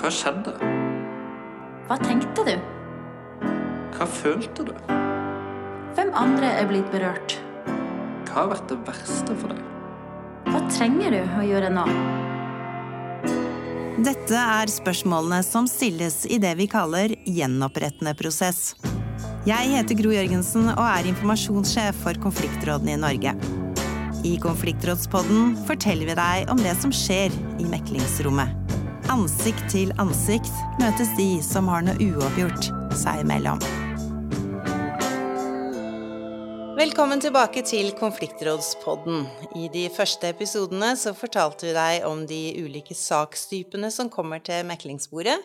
Hva skjedde? Hva tenkte du? Hva følte du? Hvem andre er blitt berørt? Hva har vært det verste for deg? Hva trenger du å gjøre nå? Dette er spørsmålene som stilles i det vi kaller gjenopprettende prosess. Jeg heter Gro Jørgensen og er informasjonssjef for konfliktrådene i Norge. I Konfliktrådspodden forteller vi deg om det som skjer i meklingsrommet. Ansikt til ansikt møtes de som har noe uoppgjort seg imellom. Velkommen tilbake til Konfliktrådspodden. I de første episodene så fortalte vi deg om de ulike sakstypene som kommer til meklingsbordet.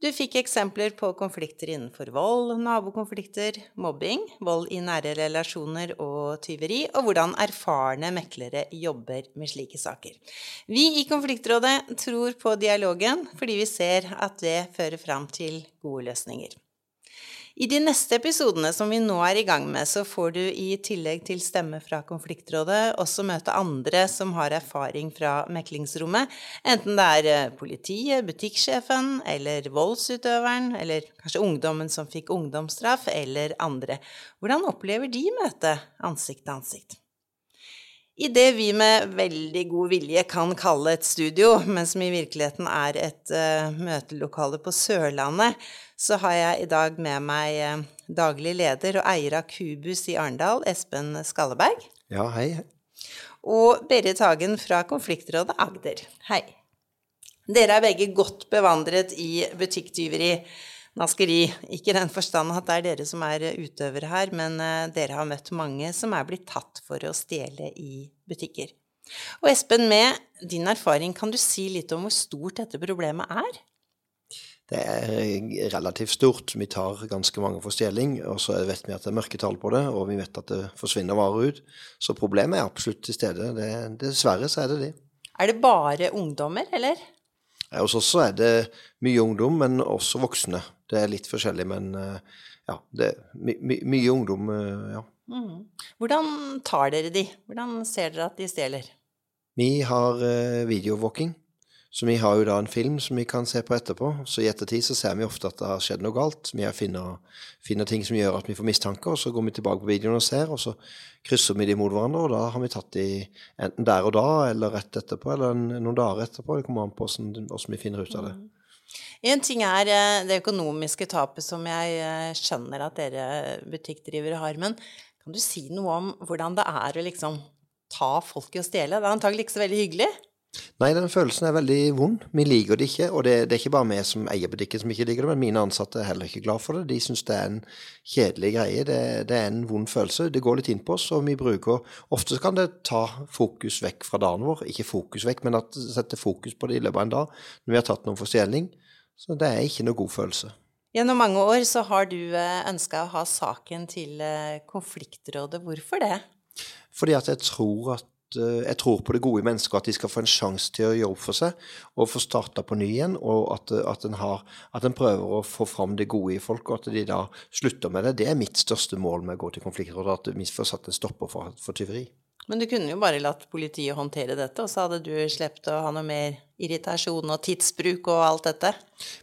Du fikk eksempler på konflikter innenfor vold, nabokonflikter, mobbing, vold i nære relasjoner og tyveri, og hvordan erfarne meklere jobber med slike saker. Vi i Konfliktrådet tror på dialogen fordi vi ser at det fører fram til gode løsninger. I de neste episodene som vi nå er i gang med, så får du i tillegg til stemme fra konfliktrådet også møte andre som har erfaring fra meklingsrommet, enten det er eh, politiet, butikksjefen eller voldsutøveren, eller kanskje ungdommen som fikk ungdomsstraff, eller andre. Hvordan opplever de møtet ansikt til ansikt? I det vi med veldig god vilje kan kalle et studio, men som i virkeligheten er et uh, møtelokale på Sørlandet, så har jeg i dag med meg uh, daglig leder og eier av Kubus i Arendal, Espen Skalleberg. Ja, hei. Og Berit Hagen fra Konfliktrådet Agder. Hei. Dere er begge godt bevandret i butikktyveri naskeri. Ikke i den forstand at det er dere som er utøvere her, men eh, dere har møtt mange som er blitt tatt for å stjele i butikker. Og Espen, med din erfaring, kan du si litt om hvor stort dette problemet er? Det er relativt stort. Vi tar ganske mange for stjeling, og så vet vi at det er mørketall på det, og vi vet at det forsvinner varer ut. Så problemet er absolutt til stede. Det, dessverre så er det det. Er det bare ungdommer, eller? Hos oss er det mye ungdom, men også voksne. Det er litt forskjellig, men eh, ja, det er my, my, mye ungdom, eh, ja. Mm. Hvordan tar dere de? Hvordan ser dere at de stjeler? Vi har videovåking. Så vi har jo da en film som vi kan se på etterpå. Så i ettertid så ser vi ofte at det har skjedd noe galt. Vi finner, finner ting som gjør at vi får mistanker, og så går vi tilbake på videoen og ser, og så krysser vi de mot hverandre, og da har vi tatt de enten der og da, eller rett etterpå, eller noen dager etterpå. Det kommer an på hvordan vi finner ut av det. Mm. En ting er eh, det økonomiske tapet som jeg eh, skjønner at dere butikkdrivere har, men kan du si noe om hvordan det er å liksom ta folk i å stjele? Det er antagelig ikke så veldig hyggelig? Nei, den følelsen er veldig vond. Vi liker det ikke. Og det, det er ikke bare vi som eier butikken som ikke liker det, men mine ansatte er heller ikke glad for det. De syns det er en kjedelig greie. Det, det, er en vond følelse. Det går litt inn på oss, og vi bruker Ofte kan det ta fokus vekk fra dagen vår. Ikke fokus vekk, men at det setter fokus på det i løpet av en dag når vi har tatt noen for stjeling. Så det er ikke noe god følelse. Gjennom mange år så har du eh, ønska å ha saken til eh, konfliktrådet. Hvorfor det? Fordi at jeg tror at jeg tror på det gode i mennesker, at de skal få en sjanse til å gjøre opp for seg og få starta på ny igjen. Og at, at, en har, at, en prøver å få fram det gode i folk, og at de da slutter med det. Det er mitt største mål med å gå til konfliktrådet, at vi får satt en stopper for, for tyveri. Men du kunne jo bare latt politiet håndtere dette, og så hadde du sluppet å ha noe mer irritasjon og tidsbruk og alt dette?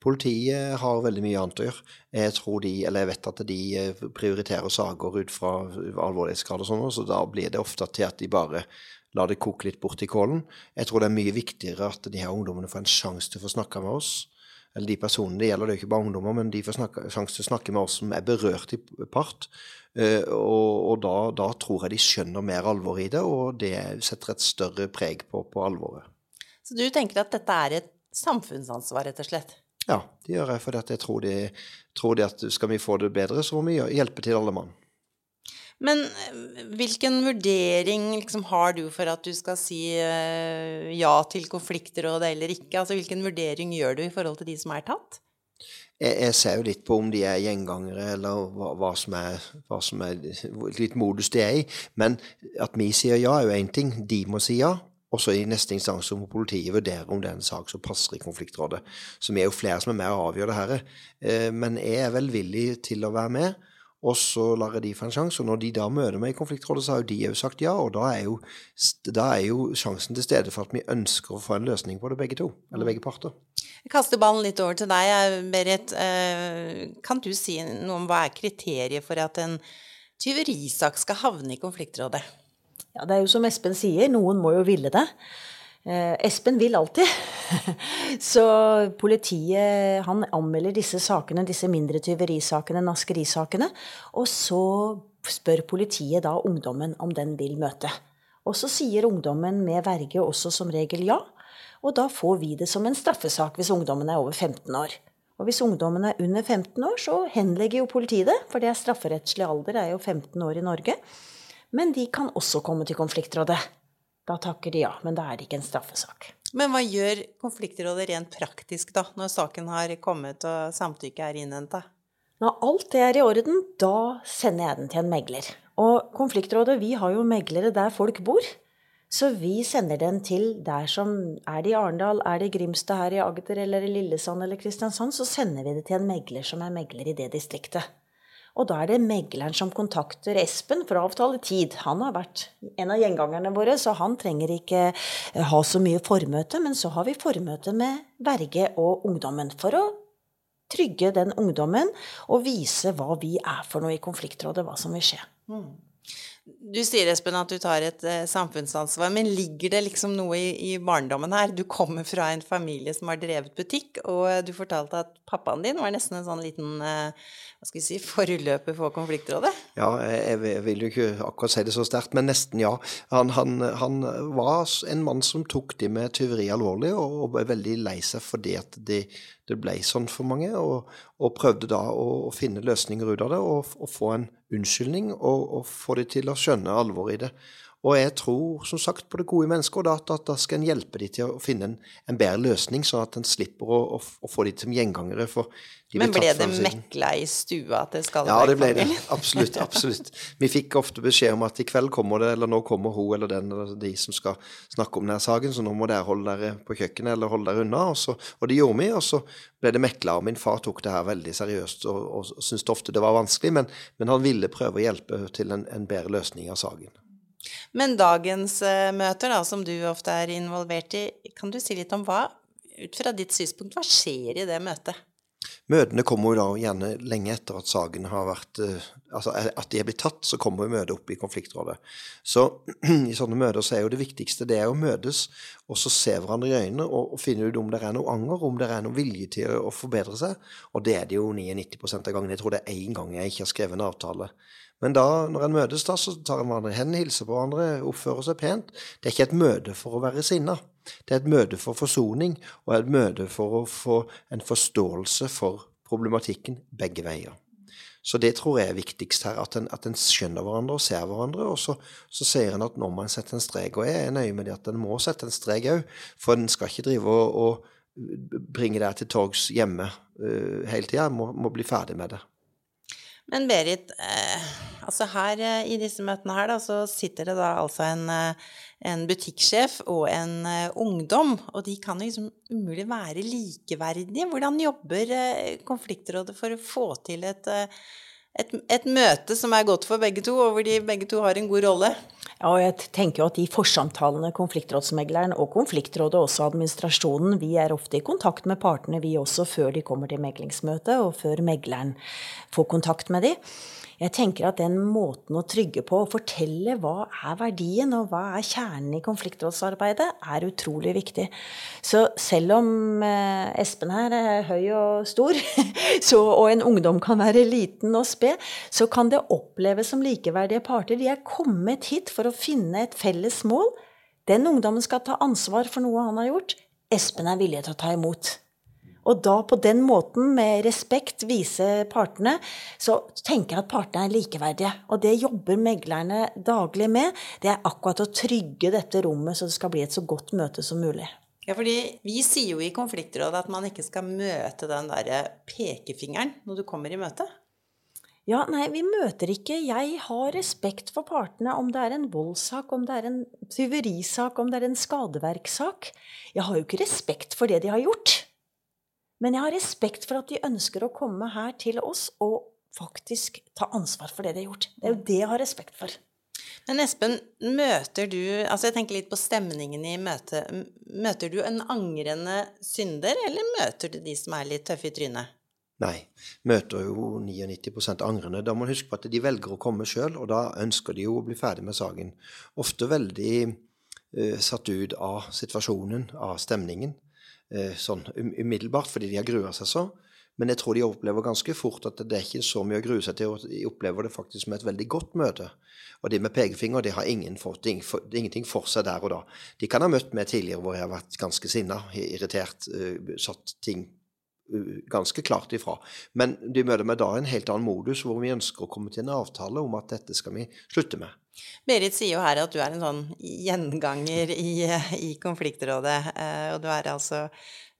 Politiet har veldig mye annet å gjøre. Jeg tror de, eller jeg vet at de eh, prioriterer saker ut fra alvorlighetsgrad og sånn, så da blir det ofte til at de bare lar det koke litt bort i kålen. Jeg tror det er mye viktigere at de her ungdommene får en sjanse til å få snakke med oss eller de personene det gjelder, det er jo ikke bare ungdommer, men de får sjanse til å snakke med oss som er berørt i part. Uh, og, og da, da, tror jeg de skjønner mer alvor i det, og det setter et større preg på, på alvoret. Så du tenker at dette er et samfunnsansvar, rett og slett? Ja, det gjør jeg, for jeg tror, de, tror de at skal vi få det bedre, så må vi hjelpe til alle mann. Men eh, hvilken vurdering liksom, har du for at du skal si uh, ja til konfliktrådet eller ikke? Altså hvilken vurdering gjør du i forhold til de som er tatt? Jeg, jeg ser jo litt på om de er gjengangere, eller hva, hva, som er, hva, som er, litt modus de er i. Men at vi sier ja, er jo én ting. De må si ja. Og så i neste instans må politiet vurdere om det er en sak som passer i konfliktrådet. Så vi er jo flere som er med og avgjør det her. Eh, men jeg er velvillig til å være med. Og så lar jeg de få en sjanse. Og når de da møter meg i konfliktrådet, så har jo de òg sagt ja. Og da er, jo, da er, jo, sjansen til stede for at vi ønsker å få en løsning på det, begge to. Eller begge parter. Jeg kaster ballen litt over til deg, Berit. Eh, kan du si noe om hva er kriteriet for at en tyverisak skal havne i konfliktrådet? Ja, det er jo som Espen sier, noen må jo ville det. Eh, Espen vil alltid. Så politiet han anmelder disse sakene, disse mindre tyverisakene, naskerisakene. Og så spør politiet da ungdommen om den vil møte. Og så sier ungdommen med verge også som regel ja. Og da får vi det som en straffesak hvis ungdommen er over 15 år. Og hvis ungdommen er under 15 år, så henlegger jo politiet det, for det er strafferettslig alder, det er jo 15 år i Norge. Men de kan også komme til konfliktrådet. Da takker de ja, men da er det ikke en straffesak. Men hva gjør konfliktrådet rent praktisk, da, når saken har kommet og samtykket er innhenta? Når alt det er i orden, da sender jeg den til en megler. Og konfliktrådet, vi har jo meglere der folk bor. Så vi sender den til der som Er det i Arendal, er det i Grimstad, her i Agder eller i Lillesand eller Kristiansand, så sender vi det til en megler som er megler i det distriktet. Og da er det megleren som kontakter Espen for å avtale tid. Han har vært en av gjengangerne våre, så han trenger ikke eh, ha så mye formøte. Men så har vi formøte med verge og ungdommen for å trygge den ungdommen og vise hva vi er for noe i konfliktrådet, hva som vil skje. Mm. Du sier, Espen, at du tar et eh, samfunnsansvar, men ligger det liksom noe i, i, barndommen her? Du kommer fra en familie som har drevet butikk, og uh, du fortalte at pappaen din var nesten en sånn liten eh, hva skal vi si, forløper for konfliktrådet? Ja, jeg, jeg, vil jo ikke akkurat si det så sterkt, men nesten ja. Han, han, han var en mann som tok det med tyveri alvorlig, og, og ble veldig lei seg fordi at det, det ble sånn for mange, og, og prøvde da å, å, finne løsninger ut av det og, og få en unnskyldning og, og, få de til å skjønne alvoret i det. Og jeg tror som sagt på det gode mennesket, og da, da, da skal en hjelpe dem til å finne en, en bedre løsning, sånn at en slipper å, å, å, få dem som gjengangere. De Men ble det mekla i stua til Skalberg? Ja, det ble det. Absolutt. absolutt. Vi fikk ofte beskjed om at i kveld kommer det, eller nå kommer hun eller den eller de som skal snakke om denne saken, så nå må dere holde dere på kjøkkenet eller holde dere unna. Og, så, og det gjorde vi, og så ble det mekla. Og min far tok det her veldig seriøst og, og syntes ofte det var vanskelig, men, men, han ville prøve å hjelpe til en, en bedre løsning av saken. Men dagens uh, møter, da, som du ofte er involvert i, kan du si litt om hva, ut fra ditt synspunkt, hva skjer i det møtet? Møtene kommer jo da gjerne lenge etter at saken har vært uh, Altså at de er blitt tatt, så kommer vi møtet opp i konfliktrådet. Så i sånne møter så er jo det viktigste det er å møtes og så se hverandre i øynene og, og, finne ut om det er noe anger, om det er noe vilje til å, forbedre seg. Og det er det jo 99 av gangene. Jeg tror det er én gang jeg ikke har skrevet en avtale. Men da, når en møtes, da, så tar en hverandre i hendene, hilser på hverandre, oppfører seg pent. Det er ikke et møte for å være sinna. Det er et møte for forsoning, og et møte for å få en forståelse for problematikken begge veier. Så det tror jeg er viktigst her, at en, at en skjønner hverandre og ser hverandre. Og så, så sier en at nå må en sette en strek. Og jeg er nøye med det at en må sette en strek òg, for en skal ikke drive og, og bringe det til torgs hjemme uh, hele tida. En må, må bli ferdig med det. Men Berit, eh, altså her eh, i disse møtene her, da, så sitter det da altså en, eh, en butikksjef og en eh, ungdom, og de kan liksom umulig være likeverdige. Hvordan jobber eh, konfliktrådet for å få til et, eh, et, et, møte som er godt for begge to, og hvor de begge to har en god rolle? Ja, og jeg tenker jo at de forsamtalene, konfliktrådsmegleren og konfliktrådet, også administrasjonen, vi er ofte i kontakt med partene, vi også, før de kommer til meglingsmøte, og før megleren får kontakt med dem. Jeg tenker at den måten å trygge på, å fortelle hva er verdien og hva er kjernen i konfliktrådsarbeidet, er utrolig viktig. Så selv om eh, Espen her er høy og stor, så, og en ungdom kan være liten og sped, så kan det oppleves som likeverdige parter. De er kommet hit for å finne et felles mål. Den ungdommen skal ta ansvar for noe han har gjort. Espen er villig til å ta imot. Og da på den måten, med respekt, vise partene, så tenker jeg at partene er likeverdige. Og det jobber meglerne daglig med. Det er akkurat å trygge dette rommet så det skal bli et så godt møte som mulig. Ja, fordi vi sier jo i konfliktrådet at man ikke skal møte den derre pekefingeren når du kommer i møte. Ja, nei, vi møter ikke. Jeg har respekt for partene, om det er en voldssak, om det er en tyverisak, om det er en skadeverkssak. Jeg har jo ikke respekt for det de har gjort. Men jeg har respekt for at de ønsker å komme her til oss og faktisk ta ansvar for det de har gjort. Det er jo det jeg har respekt for. Men Espen, møter du Altså jeg tenker litt på stemningen i møtet. Møter du en angrende synder, eller møter du de som er litt tøffe i trynet? Nei. Møter jo 99 angrende. Da må man huske på at de velger å komme sjøl, og da ønsker de jo å bli ferdig med saken. Ofte veldig uh, satt ut av situasjonen, av stemningen, uh, sånn um, umiddelbart, fordi de har grua seg så. Men jeg tror de opplever ganske fort at det er ikke så mye å grue seg til. og De opplever det faktisk som et veldig godt møte. Og det med pekefinger de har ingen fått, det for, ingenting for seg der og da. De kan ha møtt meg tidligere hvor jeg har vært ganske sinna, irritert, uh, satt ting uh, ganske klart ifra. Men de møter meg da i en helt annen modus, hvor vi ønsker å komme til en avtale om at dette skal vi slutte med. Berit sier jo her at du er en sånn gjenganger i, i konfliktrådet, uh, og du er altså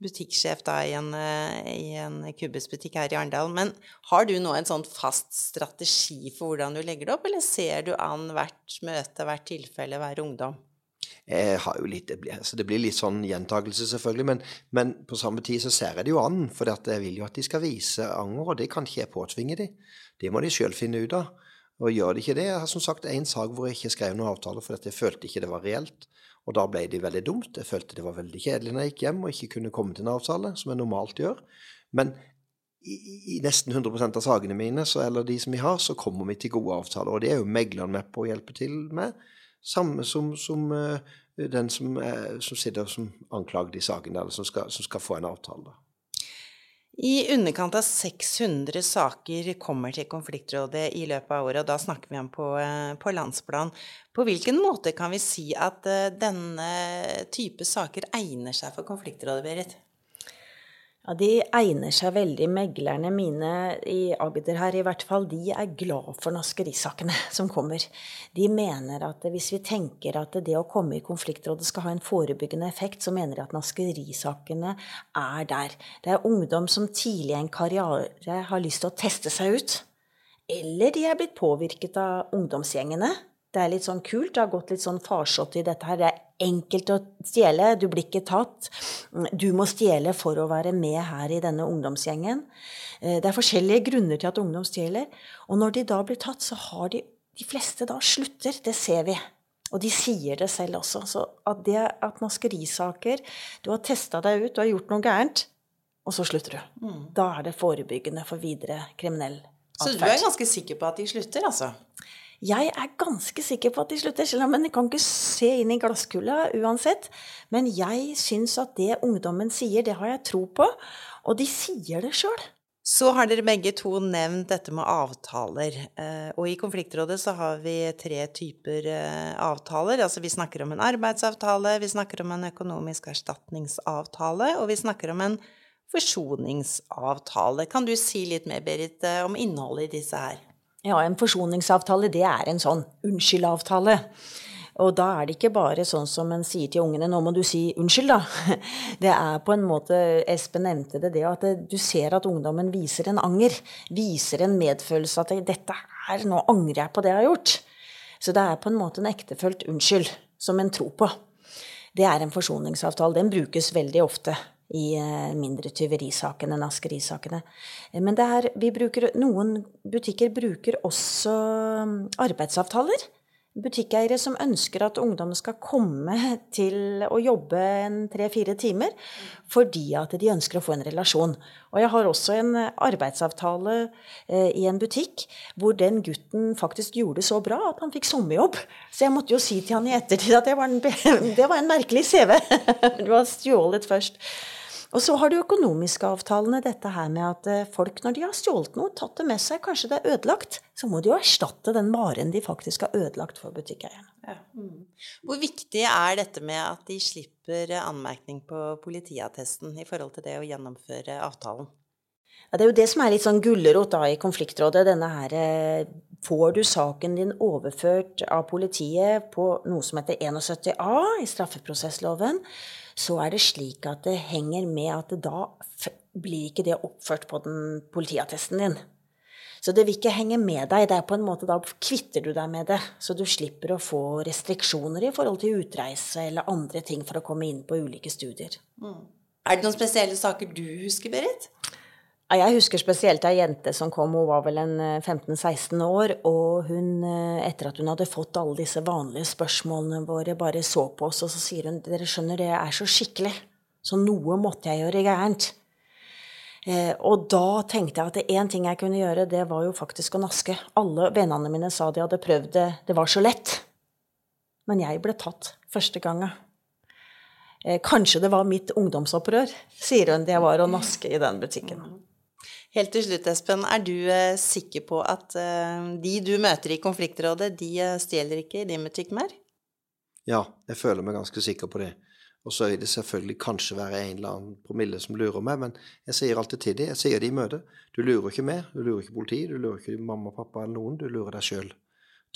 butikksjef da i en, eh, i en Kubus-butikk her i Arendal. Men har du nå en sånn fast strategi for hvordan du legger det opp, eller ser du an hvert møte, hvert tilfelle, hver ungdom? Jeg har jo litt, det, blir, altså det blir litt sånn gjentakelse, selvfølgelig, men, men, på samme tid så ser jeg det jo an. For jeg vil jo at de skal vise anger, og det kan ikke jeg påtvinge dem. Det må de sjøl finne ut av. Og gjør det ikke det Jeg har som sagt en sak hvor jeg ikke skrev noen avtale fordi jeg følte ikke det var reelt. Og da ble det veldig dumt. Jeg følte det var veldig kjedelig når jeg gikk hjem og ikke kunne komme til en avtale, som jeg normalt gjør. Men i, i nesten 100% av sakene mine, så, eller de som vi har, så kommer vi til gode avtaler. Og det er jo megleren med på å hjelpe til med. Samme som, som uh, den som, uh, som, sitter som anklagd i saken, eller som skal, som skal få en avtale. I underkant av 600 saker kommer til konfliktrådet i løpet av året, og da snakker vi om på, eh, på landsplan. På hvilken måte kan vi si at eh, denne type saker egner seg for konfliktrådet, Berit? Ja, De egner seg veldig. Meglerne mine i Agder her i hvert fall, de er glad for naskerisakene som kommer. De mener at hvis vi tenker at det å komme i konfliktrådet skal ha en forebyggende effekt, så mener de at naskerisakene er der. Det er ungdom som tidlig i en karriere har lyst til å teste seg ut. Eller de er blitt påvirket av ungdomsgjengene det er litt sånn kult. Det har gått litt sånn farsott i dette her. Det er enkelt å stjele. Du blir ikke tatt. Du må stjele for å være med her i denne ungdomsgjengen. Eh, det er forskjellige grunner til at ungdom stjeler. Og når de da blir tatt, så har de De fleste da slutter. Det ser vi. Og de sier det selv også. Så at, det, at maskerisaker Du har testa deg ut, du har gjort noe gærent, og så slutter du. Mm. Da er det forebyggende for videre kriminell atferd. Så du er ganske sikker på at de slutter, altså? Jeg er ganske sikker på at de slutter, selv om en kan ikke se inn i glasskula uansett. Men jeg syns at det ungdommen sier, det har jeg tro på. Og de sier det sjøl. Så har dere begge to nevnt dette med avtaler. Eh, og i konfliktrådet så har vi tre typer eh, avtaler. Altså vi snakker om en arbeidsavtale, vi snakker om en økonomisk erstatningsavtale, og vi snakker om en forsoningsavtale. Kan du si litt mer, Berit, eh, om innholdet i disse her? Ja, en forsoningsavtale, det er en sånn unnskyld-avtale. Og da er det ikke bare sånn som en sier til ungene 'nå må du si unnskyld', da. Det er på en måte Espen nevnte det, det at du ser at ungdommen viser en anger. Viser en medfølelse at 'dette her, nå angrer jeg på det jeg har gjort'. Så det er på en måte en ektefølt unnskyld som en tror på. Det er en forsoningsavtale. Den brukes veldig ofte i eh, mindre tyverisakene, naskerisakene. askerisakene. men er, bruker, noen butikker bruker også mm, arbeidsavtaler. Butikkeiere som ønsker at ungdom skal komme til å jobbe en tre-fire timer fordi at de ønsker å få en relasjon. Og jeg har også en arbeidsavtale eh, i en butikk hvor den gutten faktisk gjorde det så bra at han fikk sommerjobb. Så jeg måtte jo si til han i ettertid at var en, det var en merkelig CV. Du har stjålet først. Og så har du økonomiske avtalene, dette her med at eh, folk, når de har stjålet noe, tatt det med seg, kanskje det er ødelagt, så må de jo erstatte den varen de faktisk har ødelagt for butikkeieren. Ja. Mm. Hvor viktig er dette med at de slipper anmerkning på politiattesten i forhold til det å gjennomføre avtalen? Ja, det er jo det som er litt sånn gulrot i konfliktrådet. Denne her eh, Får du saken din overført av politiet på noe som heter 71A i straffeprosessloven, så er det slik at det henger med at da blir ikke det oppført på den politiattesten din. Så det vil ikke henge med deg. Det er på en måte, Da kvitter du deg med det. Så du slipper å få restriksjoner i forhold til utreise eller andre ting for å komme inn på ulike studier. Mm. Er det noen spesielle saker du husker, Berit? Jeg husker spesielt ei jente som kom, hun var vel en 15-16 år, og hun, etter at hun hadde fått alle disse vanlige spørsmålene våre, bare så på oss, og så sier hun dere skjønner, det er så skikkelig, så noe måtte jeg gjøre gærent. Eh, og da tenkte jeg at én ting jeg kunne gjøre, det var jo faktisk å naske. Alle vennene mine sa de hadde prøvd det, det var så lett. Men jeg ble tatt første gangen. Eh, kanskje det var mitt ungdomsopprør, sier hun, det var å naske i den butikken. Helt til slutt, Espen, er du eh, sikker på at eh, de du møter i konfliktrådet, de eh, stjeler ikke i din butikk mer? Ja, jeg føler meg ganske sikker på det. Og så vil det selvfølgelig kanskje være en eller annen promille som lurer meg, men jeg sier alltid til dem, jeg sier det i møte, du lurer ikke meg, du lurer ikke politiet, du lurer ikke mamma, pappa eller noen, du lurer deg sjøl.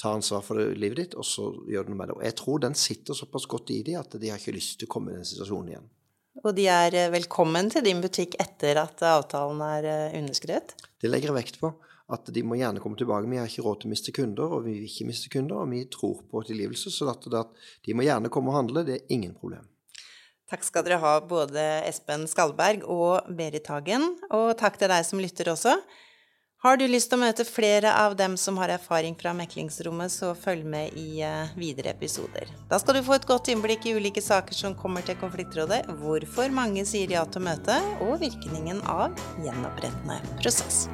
Ta ansvar for livet ditt, og så gjør du noe med det. Og jeg tror den sitter såpass godt i dem at de har ikke lyst til å komme i den situasjonen igjen. Og de er eh, velkommen til din butikk etter at avtalen er eh, underskrevet? Det legger jeg vekt på. At de må gjerne komme tilbake. Vi har ikke råd til å miste kunder, og vi vil ikke miste kunder. Og vi tror på tilgivelse, så at, de må gjerne komme og handle. Det er ingen problem. Takk skal dere ha, både Espen Skalberg og Berit Hagen. Og takk til deg som lytter også. Har du lyst til å møte flere av dem som har erfaring fra meklingsrommet, så følg med i eh, videre episoder. Da skal du få et godt innblikk i ulike saker som kommer til konfliktrådet, hvorfor mange sier ja til å møte, og virkningen av gjenopprettende prosess.